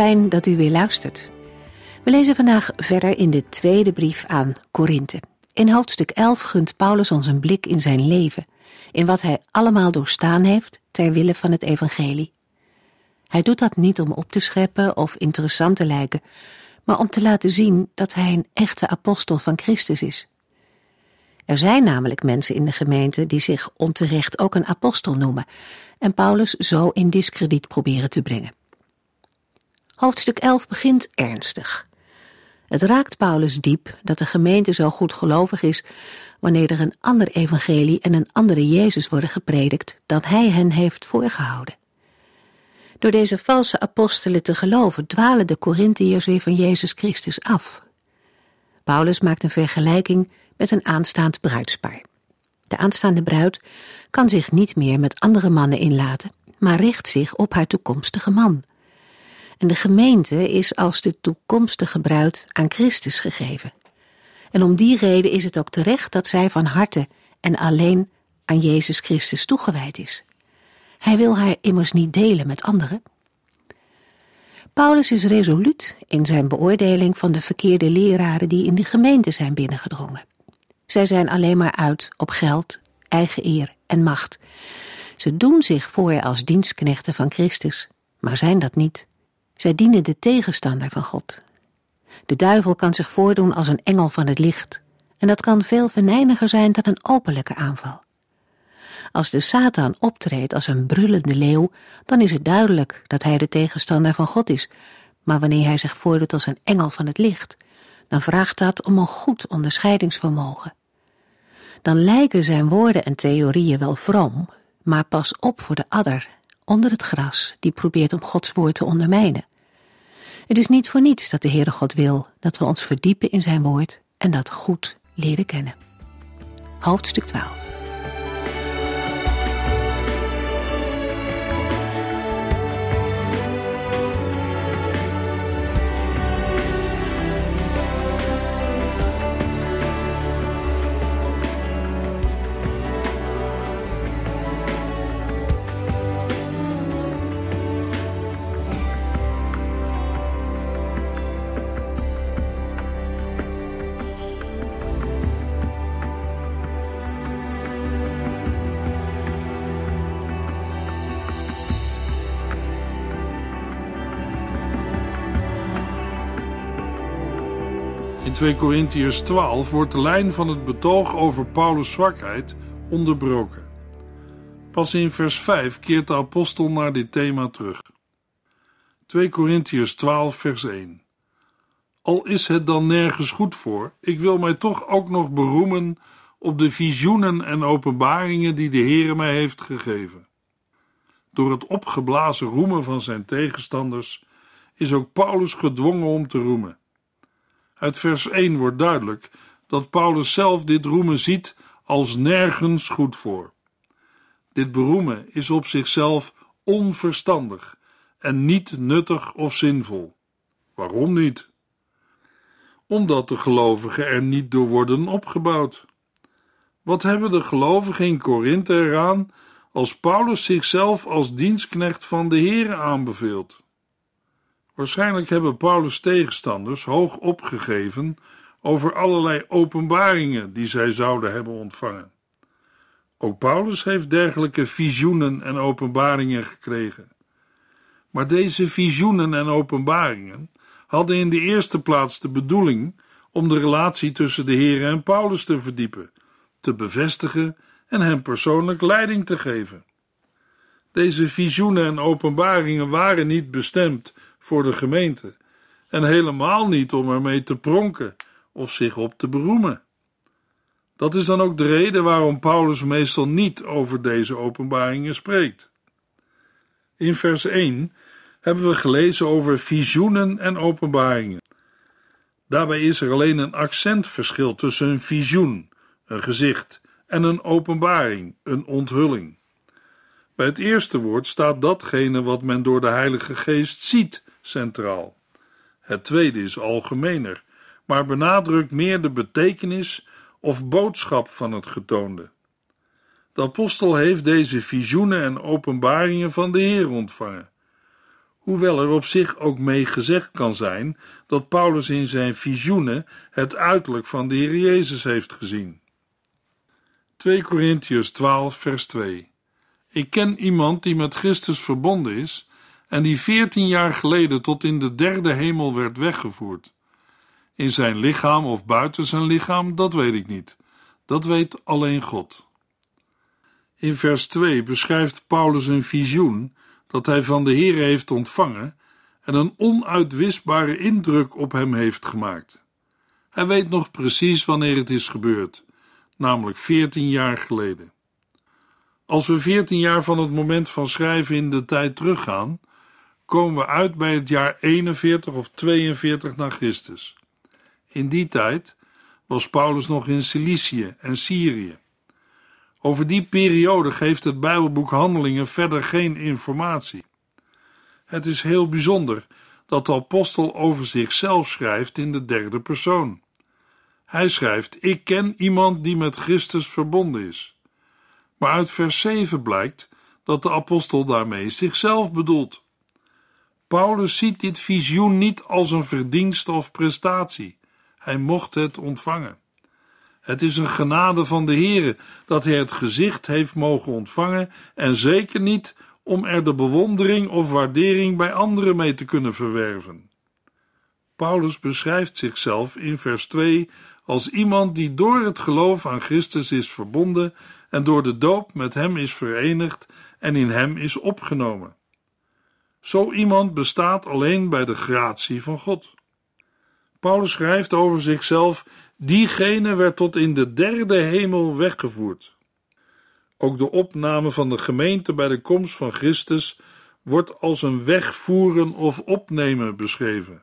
Fijn dat u weer luistert. We lezen vandaag verder in de tweede brief aan Korinthe. In hoofdstuk 11 gunt Paulus ons een blik in zijn leven, in wat hij allemaal doorstaan heeft ter wille van het evangelie. Hij doet dat niet om op te scheppen of interessant te lijken, maar om te laten zien dat hij een echte apostel van Christus is. Er zijn namelijk mensen in de gemeente die zich onterecht ook een apostel noemen en Paulus zo in diskrediet proberen te brengen. Hoofdstuk 11 begint ernstig. Het raakt Paulus diep dat de gemeente zo goed gelovig is wanneer er een ander evangelie en een andere Jezus worden gepredikt dan hij hen heeft voorgehouden. Door deze valse apostelen te geloven dwalen de Corinthiërs weer van Jezus Christus af. Paulus maakt een vergelijking met een aanstaand bruidspaar. De aanstaande bruid kan zich niet meer met andere mannen inlaten, maar richt zich op haar toekomstige man. En de gemeente is als de toekomstige bruid aan Christus gegeven. En om die reden is het ook terecht dat zij van harte en alleen aan Jezus Christus toegewijd is. Hij wil haar immers niet delen met anderen. Paulus is resoluut in zijn beoordeling van de verkeerde leraren die in de gemeente zijn binnengedrongen. Zij zijn alleen maar uit op geld, eigen eer en macht. Ze doen zich voor als dienstknechten van Christus, maar zijn dat niet. Zij dienen de tegenstander van God. De duivel kan zich voordoen als een engel van het licht, en dat kan veel venijniger zijn dan een openlijke aanval. Als de Satan optreedt als een brullende leeuw, dan is het duidelijk dat hij de tegenstander van God is, maar wanneer hij zich voordoet als een engel van het licht, dan vraagt dat om een goed onderscheidingsvermogen. Dan lijken zijn woorden en theorieën wel vroom, maar pas op voor de adder onder het gras die probeert om Gods woord te ondermijnen. Het is niet voor niets dat de Heere God wil dat we ons verdiepen in zijn woord en dat goed leren kennen. Hoofdstuk 12 2 Corinthiërs 12 wordt de lijn van het betoog over Paulus' zwakheid onderbroken. Pas in vers 5 keert de apostel naar dit thema terug. 2 Corinthiërs 12 vers 1 Al is het dan nergens goed voor, ik wil mij toch ook nog beroemen op de visioenen en openbaringen die de Heere mij heeft gegeven. Door het opgeblazen roemen van zijn tegenstanders is ook Paulus gedwongen om te roemen. Uit vers 1 wordt duidelijk dat Paulus zelf dit roemen ziet als nergens goed voor. Dit beroemen is op zichzelf onverstandig en niet nuttig of zinvol. Waarom niet? Omdat de gelovigen er niet door worden opgebouwd. Wat hebben de gelovigen in Korinthe eraan als Paulus zichzelf als dienstknecht van de Here aanbeveelt? Waarschijnlijk hebben Paulus' tegenstanders hoog opgegeven over allerlei openbaringen die zij zouden hebben ontvangen. Ook Paulus heeft dergelijke visioenen en openbaringen gekregen. Maar deze visioenen en openbaringen hadden in de eerste plaats de bedoeling om de relatie tussen de Heer en Paulus te verdiepen, te bevestigen en hem persoonlijk leiding te geven. Deze visioenen en openbaringen waren niet bestemd voor de gemeente en helemaal niet om ermee te pronken of zich op te beroemen. Dat is dan ook de reden waarom Paulus meestal niet over deze openbaringen spreekt. In vers 1 hebben we gelezen over visioenen en openbaringen. Daarbij is er alleen een accentverschil tussen een visioen, een gezicht, en een openbaring, een onthulling. Bij het eerste woord staat datgene wat men door de Heilige Geest ziet centraal. Het tweede is algemener, maar benadrukt meer de betekenis of boodschap van het getoonde. De apostel heeft deze visioenen en openbaringen van de Heer ontvangen. Hoewel er op zich ook mee gezegd kan zijn dat Paulus in zijn visioenen het uiterlijk van de Heer Jezus heeft gezien. 2 Korintiërs 12, vers 2. Ik ken iemand die met Christus verbonden is en die veertien jaar geleden tot in de derde hemel werd weggevoerd. In zijn lichaam of buiten zijn lichaam, dat weet ik niet. Dat weet alleen God. In vers 2 beschrijft Paulus een visioen dat hij van de Heer heeft ontvangen en een onuitwisbare indruk op hem heeft gemaakt. Hij weet nog precies wanneer het is gebeurd, namelijk 14 jaar geleden. Als we 14 jaar van het moment van schrijven in de tijd teruggaan, komen we uit bij het jaar 41 of 42 na Christus. In die tijd was Paulus nog in Cilicië en Syrië. Over die periode geeft het Bijbelboek Handelingen verder geen informatie. Het is heel bijzonder dat de apostel over zichzelf schrijft in de derde persoon. Hij schrijft: Ik ken iemand die met Christus verbonden is. Maar uit vers 7 blijkt dat de apostel daarmee zichzelf bedoelt. Paulus ziet dit visioen niet als een verdienste of prestatie. Hij mocht het ontvangen. Het is een genade van de Heere dat hij het gezicht heeft mogen ontvangen en zeker niet om er de bewondering of waardering bij anderen mee te kunnen verwerven. Paulus beschrijft zichzelf in vers 2 als iemand die door het geloof aan Christus is verbonden en door de doop met hem is verenigd en in hem is opgenomen. Zo iemand bestaat alleen bij de gratie van God. Paulus schrijft over zichzelf: diegene werd tot in de derde hemel weggevoerd. Ook de opname van de gemeente bij de komst van Christus wordt als een wegvoeren of opnemen beschreven.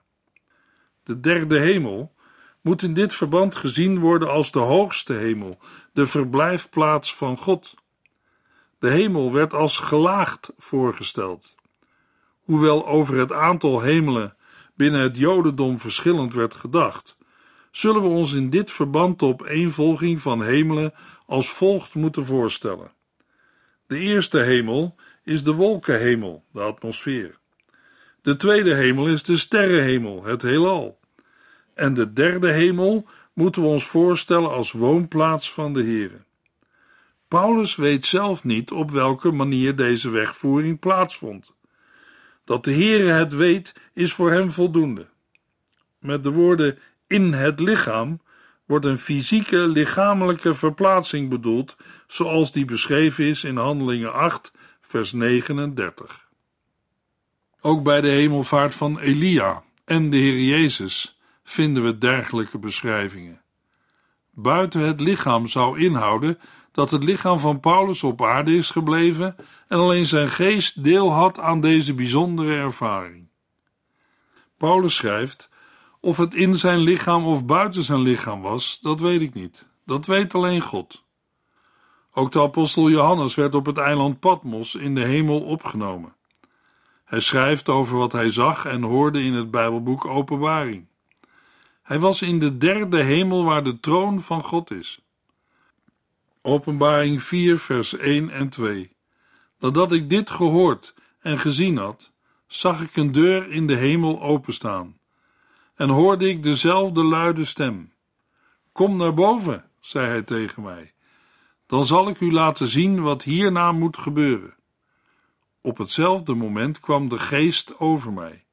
De derde hemel moet in dit verband gezien worden als de hoogste hemel, de verblijfplaats van God. De hemel werd als gelaagd voorgesteld. Hoewel over het aantal hemelen binnen het Jodendom verschillend werd gedacht, zullen we ons in dit verband de opeenvolging van hemelen als volgt moeten voorstellen. De eerste hemel is de wolkenhemel, de atmosfeer. De tweede hemel is de sterrenhemel, het heelal. En de derde hemel moeten we ons voorstellen als woonplaats van de Here. Paulus weet zelf niet op welke manier deze wegvoering plaatsvond. Dat de Heere het weet, is voor hem voldoende. Met de woorden in het lichaam wordt een fysieke, lichamelijke verplaatsing bedoeld, zoals die beschreven is in Handelingen 8, vers 39. Ook bij de hemelvaart van Elia en de Heer Jezus vinden we dergelijke beschrijvingen. Buiten het lichaam zou inhouden dat het lichaam van Paulus op aarde is gebleven en alleen zijn geest deel had aan deze bijzondere ervaring. Paulus schrijft: Of het in zijn lichaam of buiten zijn lichaam was, dat weet ik niet. Dat weet alleen God. Ook de apostel Johannes werd op het eiland Patmos in de hemel opgenomen. Hij schrijft over wat hij zag en hoorde in het Bijbelboek Openbaring. Hij was in de derde hemel waar de troon van God is. Openbaring 4, vers 1 en 2. Nadat ik dit gehoord en gezien had, zag ik een deur in de hemel openstaan en hoorde ik dezelfde luide stem. Kom naar boven, zei hij tegen mij. Dan zal ik u laten zien wat hierna moet gebeuren. Op hetzelfde moment kwam de geest over mij.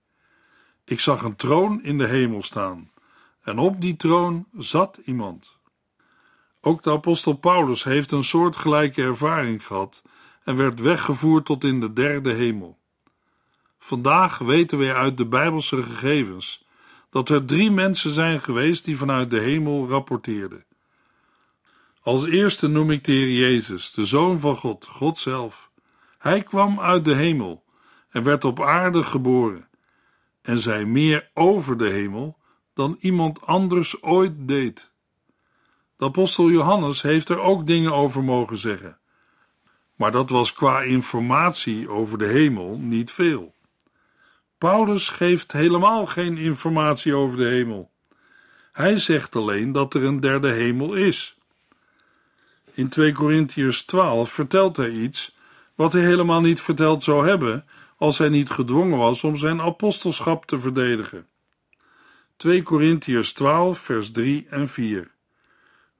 Ik zag een troon in de hemel staan, en op die troon zat iemand. Ook de apostel Paulus heeft een soortgelijke ervaring gehad en werd weggevoerd tot in de derde hemel. Vandaag weten we uit de Bijbelse gegevens dat er drie mensen zijn geweest die vanuit de hemel rapporteerden. Als eerste noem ik de Heer Jezus, de Zoon van God, God zelf. Hij kwam uit de hemel en werd op aarde geboren en zei meer over de hemel dan iemand anders ooit deed. De apostel Johannes heeft er ook dingen over mogen zeggen, maar dat was qua informatie over de hemel niet veel. Paulus geeft helemaal geen informatie over de hemel. Hij zegt alleen dat er een derde hemel is. In 2 Korintiërs 12 vertelt hij iets wat hij helemaal niet verteld zou hebben als hij niet gedwongen was om zijn apostelschap te verdedigen. 2 Korintiërs 12, vers 3 en 4.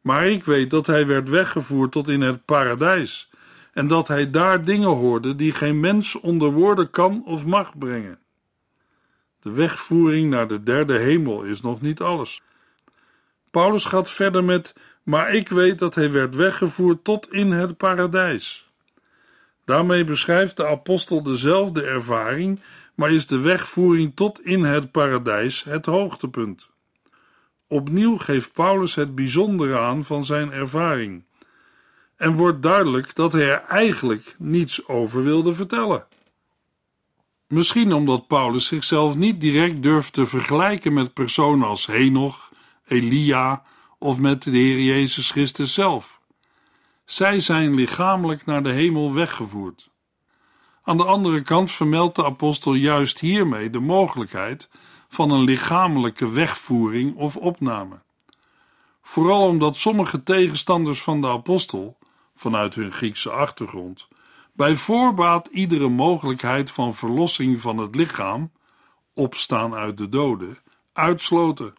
Maar ik weet dat hij werd weggevoerd tot in het paradijs en dat hij daar dingen hoorde die geen mens onder woorden kan of mag brengen. De wegvoering naar de derde hemel is nog niet alles. Paulus gaat verder met: Maar ik weet dat hij werd weggevoerd tot in het paradijs. Daarmee beschrijft de apostel dezelfde ervaring, maar is de wegvoering tot in het paradijs het hoogtepunt. Opnieuw geeft Paulus het bijzondere aan van zijn ervaring. En wordt duidelijk dat hij er eigenlijk niets over wilde vertellen. Misschien omdat Paulus zichzelf niet direct durft te vergelijken met personen als Henoch, Elia of met de Heer Jezus Christus zelf. Zij zijn lichamelijk naar de hemel weggevoerd. Aan de andere kant vermeldt de apostel juist hiermee de mogelijkheid van een lichamelijke wegvoering of opname. Vooral omdat sommige tegenstanders van de apostel, vanuit hun Griekse achtergrond, bij voorbaat iedere mogelijkheid van verlossing van het lichaam, opstaan uit de doden, uitsloten.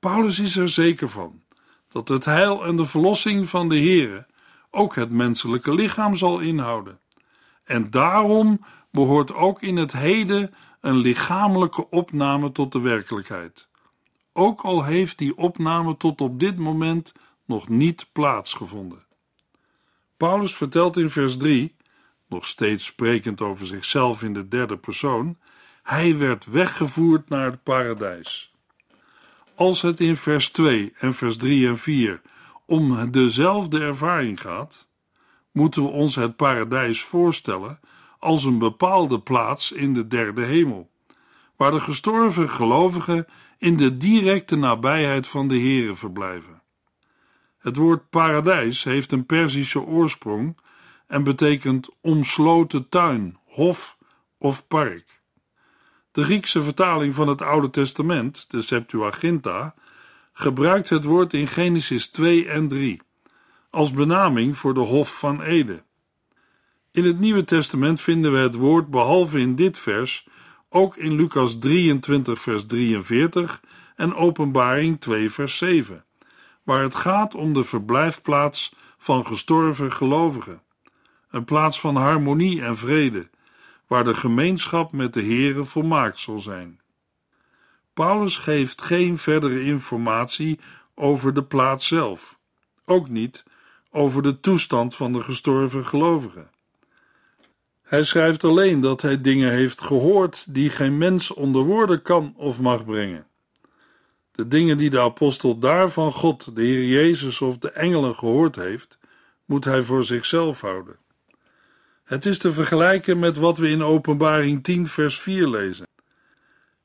Paulus is er zeker van dat het heil en de verlossing van de Here ook het menselijke lichaam zal inhouden. En daarom behoort ook in het heden een lichamelijke opname tot de werkelijkheid. Ook al heeft die opname tot op dit moment nog niet plaatsgevonden. Paulus vertelt in vers 3, nog steeds sprekend over zichzelf in de derde persoon, hij werd weggevoerd naar het paradijs. Als het in vers 2 en vers 3 en 4 om dezelfde ervaring gaat, moeten we ons het paradijs voorstellen als een bepaalde plaats in de derde hemel, waar de gestorven gelovigen in de directe nabijheid van de Here verblijven. Het woord paradijs heeft een Perzische oorsprong en betekent omsloten tuin, hof of park. De Griekse vertaling van het Oude Testament, de Septuaginta, gebruikt het woord in Genesis 2 en 3 als benaming voor de Hof van Ede. In het Nieuwe Testament vinden we het woord behalve in dit vers ook in Lucas 23, vers 43 en Openbaring 2, vers 7, waar het gaat om de verblijfplaats van gestorven gelovigen, een plaats van harmonie en vrede waar de gemeenschap met de Heere volmaakt zal zijn. Paulus geeft geen verdere informatie over de plaats zelf, ook niet over de toestand van de gestorven gelovigen. Hij schrijft alleen dat hij dingen heeft gehoord die geen mens onder woorden kan of mag brengen. De dingen die de apostel daar van God, de Heer Jezus of de engelen gehoord heeft, moet hij voor zichzelf houden. Het is te vergelijken met wat we in Openbaring 10, vers 4 lezen.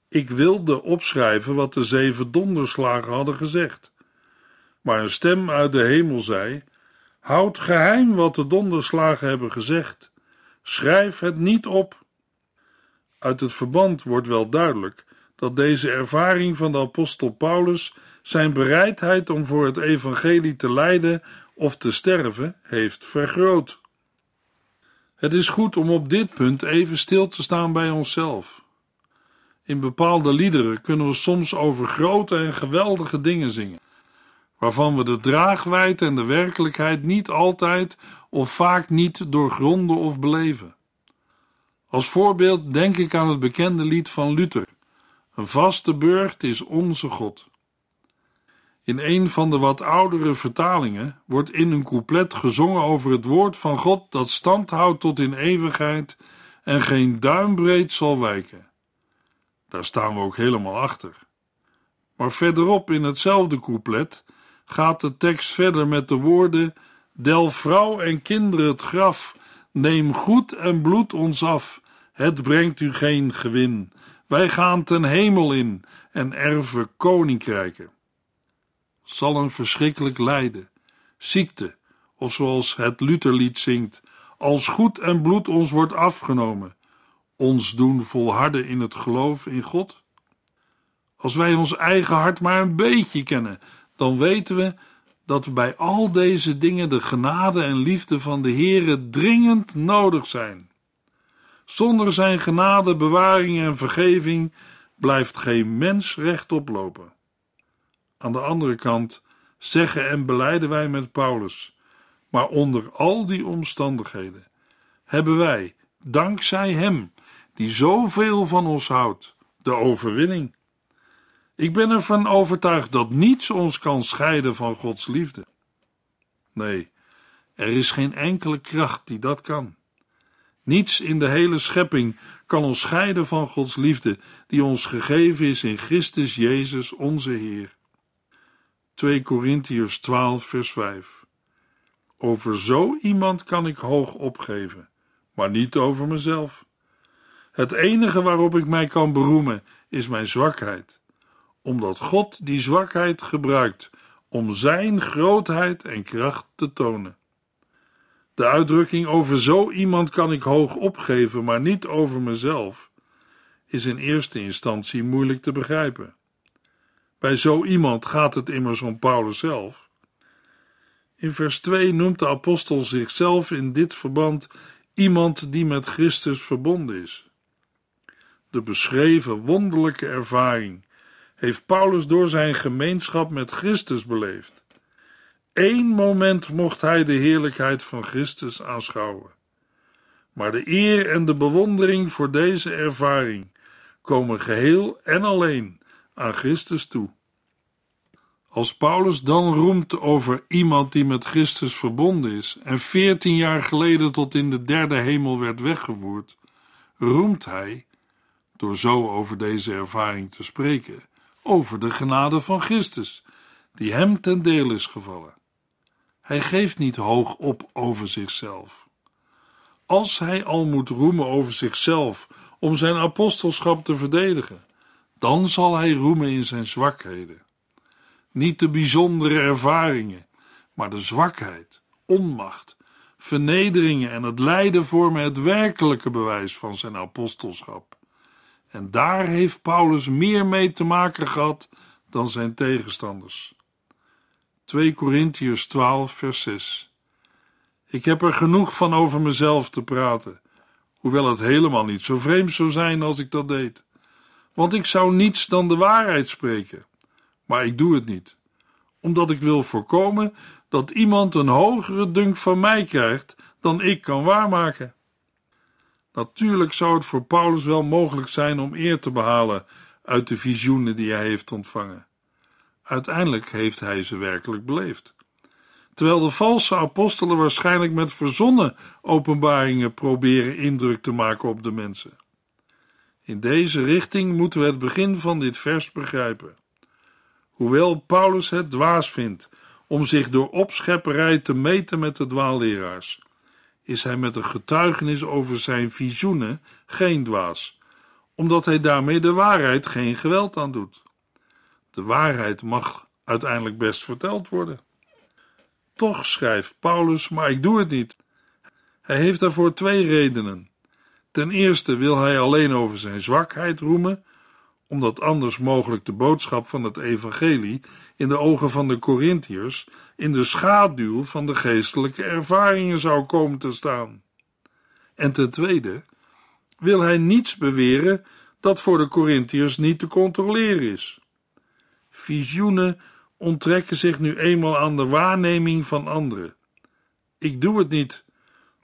Ik wilde opschrijven wat de zeven donderslagen hadden gezegd. Maar een stem uit de hemel zei: Houd geheim wat de donderslagen hebben gezegd. Schrijf het niet op. Uit het verband wordt wel duidelijk dat deze ervaring van de apostel Paulus zijn bereidheid om voor het evangelie te lijden of te sterven heeft vergroot. Het is goed om op dit punt even stil te staan bij onszelf. In bepaalde liederen kunnen we soms over grote en geweldige dingen zingen, waarvan we de draagwijd en de werkelijkheid niet altijd of vaak niet doorgronden of beleven. Als voorbeeld denk ik aan het bekende lied van Luther: Een vaste burcht is onze God. In een van de wat oudere vertalingen wordt in een couplet gezongen over het woord van God dat stand houdt tot in eeuwigheid en geen duimbreed zal wijken. Daar staan we ook helemaal achter. Maar verderop in hetzelfde couplet gaat de tekst verder met de woorden: Del vrouw en kinderen het graf, neem goed en bloed ons af, Het brengt u geen gewin. Wij gaan ten hemel in en erven koninkrijken. Zal een verschrikkelijk lijden, ziekte, of zoals het Lutherlied zingt, als goed en bloed ons wordt afgenomen, ons doen volharden in het geloof in God? Als wij ons eigen hart maar een beetje kennen, dan weten we dat we bij al deze dingen de genade en liefde van de Heere dringend nodig zijn. Zonder zijn genade, bewaring en vergeving blijft geen mens rechtop lopen. Aan de andere kant zeggen en beleiden wij met Paulus, maar onder al die omstandigheden hebben wij, dankzij Hem, die zoveel van ons houdt, de overwinning. Ik ben ervan overtuigd dat niets ons kan scheiden van Gods liefde. Nee, er is geen enkele kracht die dat kan. Niets in de hele schepping kan ons scheiden van Gods liefde, die ons gegeven is in Christus Jezus onze Heer. 2 Korintiërs 12, vers 5. Over zo iemand kan ik hoog opgeven, maar niet over mezelf. Het enige waarop ik mij kan beroemen is mijn zwakheid, omdat God die zwakheid gebruikt om Zijn grootheid en kracht te tonen. De uitdrukking over zo iemand kan ik hoog opgeven, maar niet over mezelf, is in eerste instantie moeilijk te begrijpen. Bij zo iemand gaat het immers om Paulus zelf. In vers 2 noemt de apostel zichzelf in dit verband iemand die met Christus verbonden is. De beschreven wonderlijke ervaring heeft Paulus door zijn gemeenschap met Christus beleefd. Eén moment mocht hij de heerlijkheid van Christus aanschouwen. Maar de eer en de bewondering voor deze ervaring komen geheel en alleen aan Christus toe. Als Paulus dan roemt over iemand die met Christus verbonden is en veertien jaar geleden tot in de derde hemel werd weggevoerd, roemt hij, door zo over deze ervaring te spreken, over de genade van Christus, die hem ten deel is gevallen. Hij geeft niet hoog op over zichzelf. Als hij al moet roemen over zichzelf om zijn apostelschap te verdedigen, dan zal hij roemen in zijn zwakheden. Niet de bijzondere ervaringen, maar de zwakheid, onmacht, vernederingen en het lijden vormen het werkelijke bewijs van zijn apostelschap. En daar heeft Paulus meer mee te maken gehad dan zijn tegenstanders. 2 Korintiërs 12, vers 6. Ik heb er genoeg van over mezelf te praten, hoewel het helemaal niet zo vreemd zou zijn als ik dat deed. Want ik zou niets dan de waarheid spreken, maar ik doe het niet, omdat ik wil voorkomen dat iemand een hogere dunk van mij krijgt dan ik kan waarmaken. Natuurlijk zou het voor Paulus wel mogelijk zijn om eer te behalen uit de visioenen die hij heeft ontvangen. Uiteindelijk heeft hij ze werkelijk beleefd. Terwijl de valse apostelen waarschijnlijk met verzonnen openbaringen proberen indruk te maken op de mensen. In deze richting moeten we het begin van dit vers begrijpen. Hoewel Paulus het dwaas vindt om zich door opschepperij te meten met de dwaalleraars, is hij met een getuigenis over zijn visioenen geen dwaas, omdat hij daarmee de waarheid geen geweld aan doet. De waarheid mag uiteindelijk best verteld worden. Toch schrijft Paulus, maar ik doe het niet. Hij heeft daarvoor twee redenen. Ten eerste wil hij alleen over zijn zwakheid roemen, omdat anders mogelijk de boodschap van het evangelie in de ogen van de Corinthiërs in de schaduw van de geestelijke ervaringen zou komen te staan. En ten tweede wil hij niets beweren dat voor de Corinthiërs niet te controleren is. Visioenen onttrekken zich nu eenmaal aan de waarneming van anderen. Ik doe het niet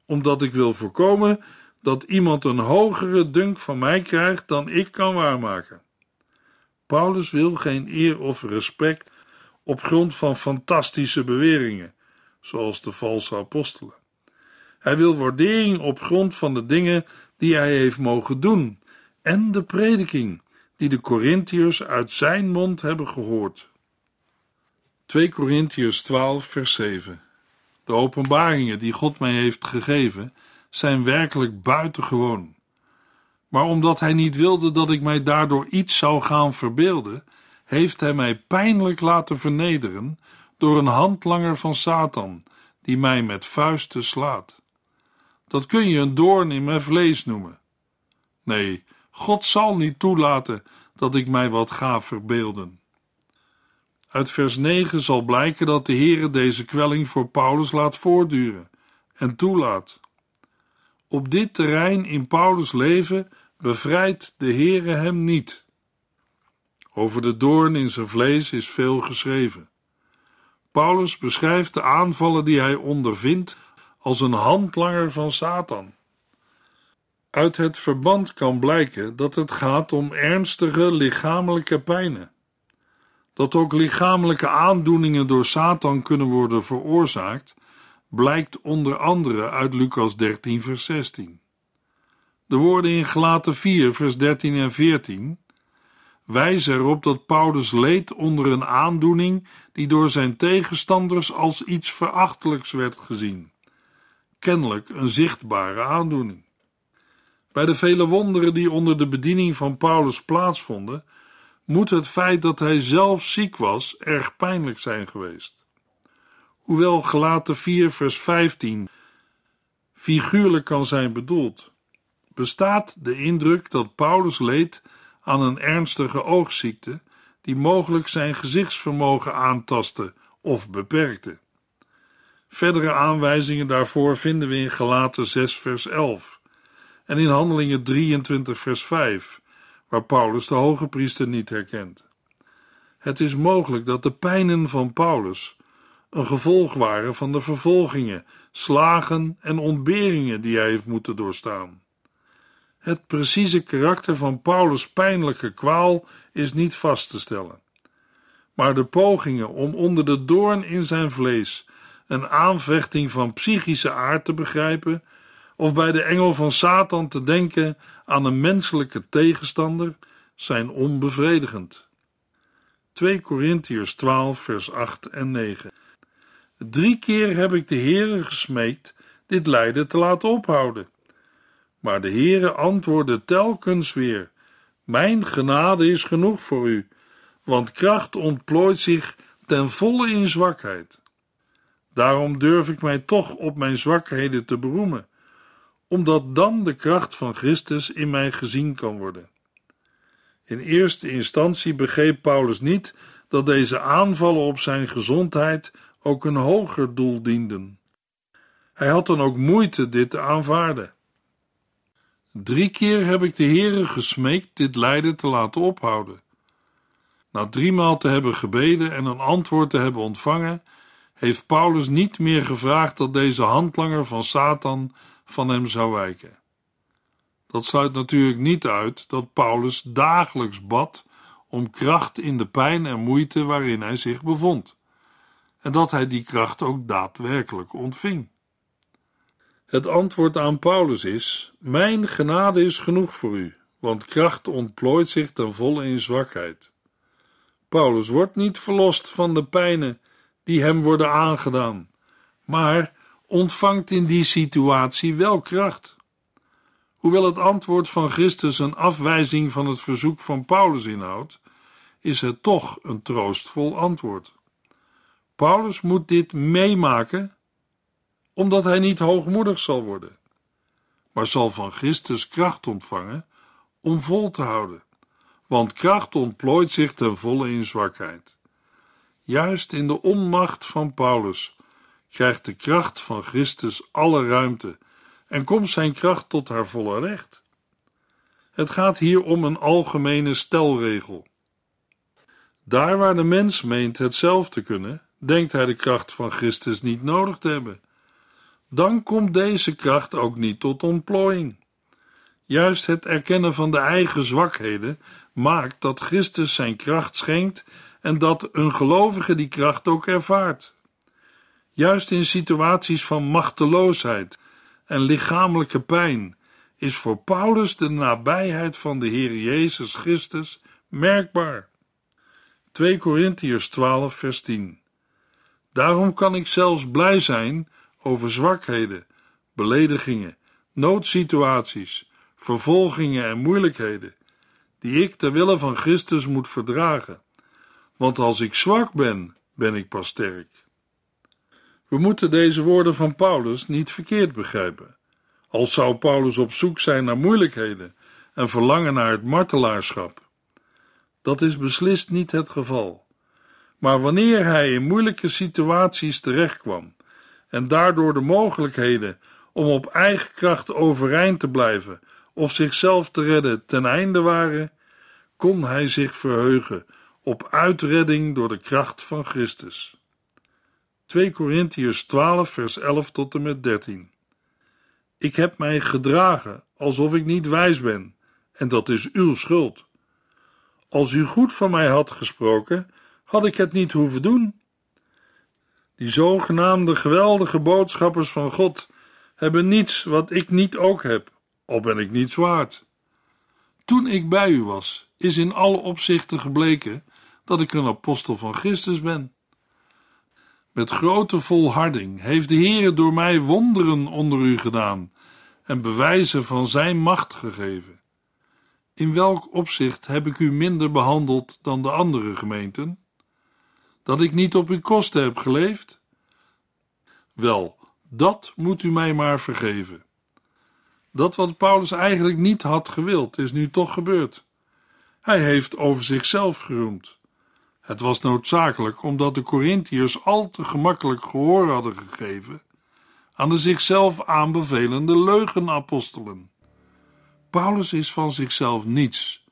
omdat ik wil voorkomen dat iemand een hogere dunk van mij krijgt dan ik kan waarmaken. Paulus wil geen eer of respect op grond van fantastische beweringen, zoals de valse apostelen. Hij wil waardering op grond van de dingen die hij heeft mogen doen en de prediking die de Corinthiërs uit zijn mond hebben gehoord. 2 Corinthiërs 12, vers 7. De openbaringen die God mij heeft gegeven zijn werkelijk buitengewoon. Maar omdat hij niet wilde dat ik mij daardoor iets zou gaan verbeelden, heeft hij mij pijnlijk laten vernederen door een handlanger van Satan, die mij met vuisten slaat. Dat kun je een doorn in mijn vlees noemen. Nee, God zal niet toelaten dat ik mij wat ga verbeelden. Uit vers 9 zal blijken dat de Heere deze kwelling voor Paulus laat voortduren en toelaat. Op dit terrein in Paulus' leven bevrijdt de Heere hem niet. Over de doorn in zijn vlees is veel geschreven. Paulus beschrijft de aanvallen die hij ondervindt als een handlanger van Satan. Uit het verband kan blijken dat het gaat om ernstige lichamelijke pijnen. Dat ook lichamelijke aandoeningen door Satan kunnen worden veroorzaakt, blijkt onder andere uit Lucas 13, vers 16. De woorden in Gelaten 4, vers 13 en 14 wijzen erop dat Paulus leed onder een aandoening die door zijn tegenstanders als iets verachtelijks werd gezien. Kennelijk een zichtbare aandoening. Bij de vele wonderen die onder de bediening van Paulus plaatsvonden, moet het feit dat hij zelf ziek was erg pijnlijk zijn geweest. Hoewel gelaten 4 vers 15 figuurlijk kan zijn bedoeld, bestaat de indruk dat Paulus leed aan een ernstige oogziekte die mogelijk zijn gezichtsvermogen aantastte of beperkte. Verdere aanwijzingen daarvoor vinden we in Galaten 6 vers 11 en in Handelingen 23 vers 5, waar Paulus de hoge priester niet herkent. Het is mogelijk dat de pijnen van Paulus een gevolg waren van de vervolgingen, slagen en ontberingen die hij heeft moeten doorstaan. Het precieze karakter van Paulus' pijnlijke kwaal is niet vast te stellen. Maar de pogingen om onder de doorn in zijn vlees een aanvechting van psychische aard te begrijpen, of bij de engel van Satan te denken aan een menselijke tegenstander, zijn onbevredigend. 2 Korintiërs 12, vers 8 en 9. Drie keer heb ik de Heere gesmeekt dit lijden te laten ophouden. Maar de Heere antwoordde telkens weer: Mijn genade is genoeg voor u, want kracht ontplooit zich ten volle in zwakheid. Daarom durf ik mij toch op mijn zwakheden te beroemen, omdat dan de kracht van Christus in mij gezien kan worden. In eerste instantie begreep Paulus niet dat deze aanvallen op zijn gezondheid ook een hoger doel dienden. Hij had dan ook moeite dit te aanvaarden. Drie keer heb ik de Heere gesmeekt dit lijden te laten ophouden. Na driemaal te hebben gebeden en een antwoord te hebben ontvangen, heeft Paulus niet meer gevraagd dat deze handlanger van Satan van hem zou wijken. Dat sluit natuurlijk niet uit dat Paulus dagelijks bad om kracht in de pijn en moeite waarin hij zich bevond, en dat hij die kracht ook daadwerkelijk ontving. Het antwoord aan Paulus is: Mijn genade is genoeg voor u, want kracht ontplooit zich ten volle in zwakheid. Paulus wordt niet verlost van de pijnen die hem worden aangedaan, maar ontvangt in die situatie wel kracht. Hoewel het antwoord van Christus een afwijzing van het verzoek van Paulus inhoudt, is het toch een troostvol antwoord. Paulus moet dit meemaken omdat hij niet hoogmoedig zal worden, maar zal van Christus kracht ontvangen om vol te houden, want kracht ontplooit zich ten volle in zwakheid. Juist in de onmacht van Paulus krijgt de kracht van Christus alle ruimte en komt zijn kracht tot haar volle recht. Het gaat hier om een algemene stelregel. Daar waar de mens meent het zelf te kunnen, denkt hij de kracht van Christus niet nodig te hebben dan komt deze kracht ook niet tot ontplooiing. Juist het erkennen van de eigen zwakheden maakt dat Christus zijn kracht schenkt en dat een gelovige die kracht ook ervaart. Juist in situaties van machteloosheid en lichamelijke pijn is voor Paulus de nabijheid van de Heer Jezus Christus merkbaar. 2 Korintiërs 12 vers 10 Daarom kan ik zelfs blij zijn over zwakheden, beledigingen, noodsituaties, vervolgingen en moeilijkheden, die ik ter wille van Christus moet verdragen. Want als ik zwak ben, ben ik pas sterk. We moeten deze woorden van Paulus niet verkeerd begrijpen. Als zou Paulus op zoek zijn naar moeilijkheden en verlangen naar het martelaarschap. Dat is beslist niet het geval. Maar wanneer hij in moeilijke situaties terechtkwam en daardoor de mogelijkheden om op eigen kracht overeind te blijven of zichzelf te redden ten einde waren, kon hij zich verheugen op uitredding door de kracht van Christus. 2 Korintiërs 12 vers 11 tot en met 13 Ik heb mij gedragen alsof ik niet wijs ben, en dat is uw schuld. Als u goed van mij had gesproken, had ik het niet hoeven doen. Die zogenaamde geweldige boodschappers van God hebben niets wat ik niet ook heb, al ben ik niets waard. Toen ik bij u was, is in alle opzichten gebleken dat ik een apostel van Christus ben. Met grote volharding heeft de Heer door mij wonderen onder u gedaan en bewijzen van zijn macht gegeven. In welk opzicht heb ik u minder behandeld dan de andere gemeenten? Dat ik niet op uw kosten heb geleefd? Wel, dat moet u mij maar vergeven. Dat wat Paulus eigenlijk niet had gewild, is nu toch gebeurd. Hij heeft over zichzelf geroemd. Het was noodzakelijk omdat de Corinthiërs al te gemakkelijk gehoor hadden gegeven aan de zichzelf aanbevelende leugenapostelen. Paulus is van zichzelf niets,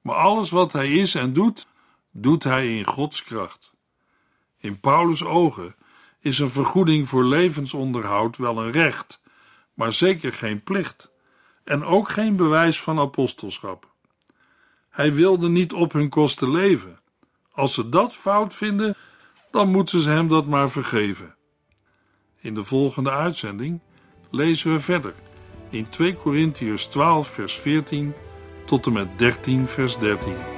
maar alles wat hij is en doet, doet hij in Gods kracht. In Paulus' ogen is een vergoeding voor levensonderhoud wel een recht, maar zeker geen plicht en ook geen bewijs van apostelschap. Hij wilde niet op hun kosten leven. Als ze dat fout vinden, dan moeten ze hem dat maar vergeven. In de volgende uitzending lezen we verder in 2 Korintiërs 12 vers 14 tot en met 13 vers 13.